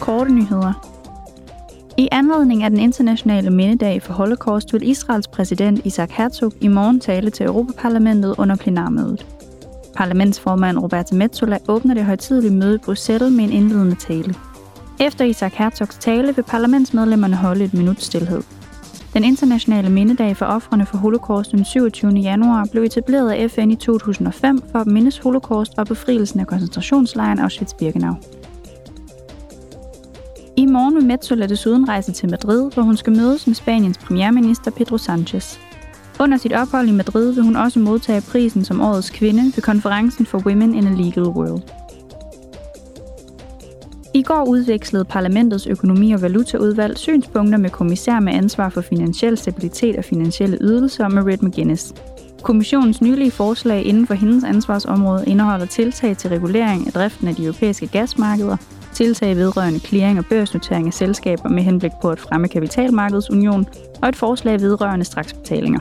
korte nyheder. I anledning af den internationale mindedag for Holocaust vil Israels præsident Isaac Herzog i morgen tale til Europaparlamentet under plenarmødet. Parlamentsformand Roberta Metsola åbner det højtidelige møde i Bruxelles med en indledende tale. Efter Isaac Herzogs tale vil parlamentsmedlemmerne holde et minut stillhed. Den internationale mindedag for ofrene for Holocaust den 27. januar blev etableret af FN i 2005 for at mindes Holocaust og befrielsen af koncentrationslejren Auschwitz-Birkenau. I morgen vil Metzola desuden rejse til Madrid, hvor hun skal mødes med Spaniens premierminister Pedro Sanchez. Under sit ophold i Madrid vil hun også modtage prisen som årets kvinde ved konferencen for Women in a Legal World. I går udvekslede parlamentets økonomi- og valutaudvalg synspunkter med kommissær med ansvar for finansiel stabilitet og finansielle ydelser, Marit McGuinness. Kommissionens nylige forslag inden for hendes ansvarsområde indeholder tiltag til regulering af driften af de europæiske gasmarkeder, tiltag vedrørende clearing og børsnotering af selskaber med henblik på at fremme kapitalmarkedsunion og et forslag vedrørende straksbetalinger.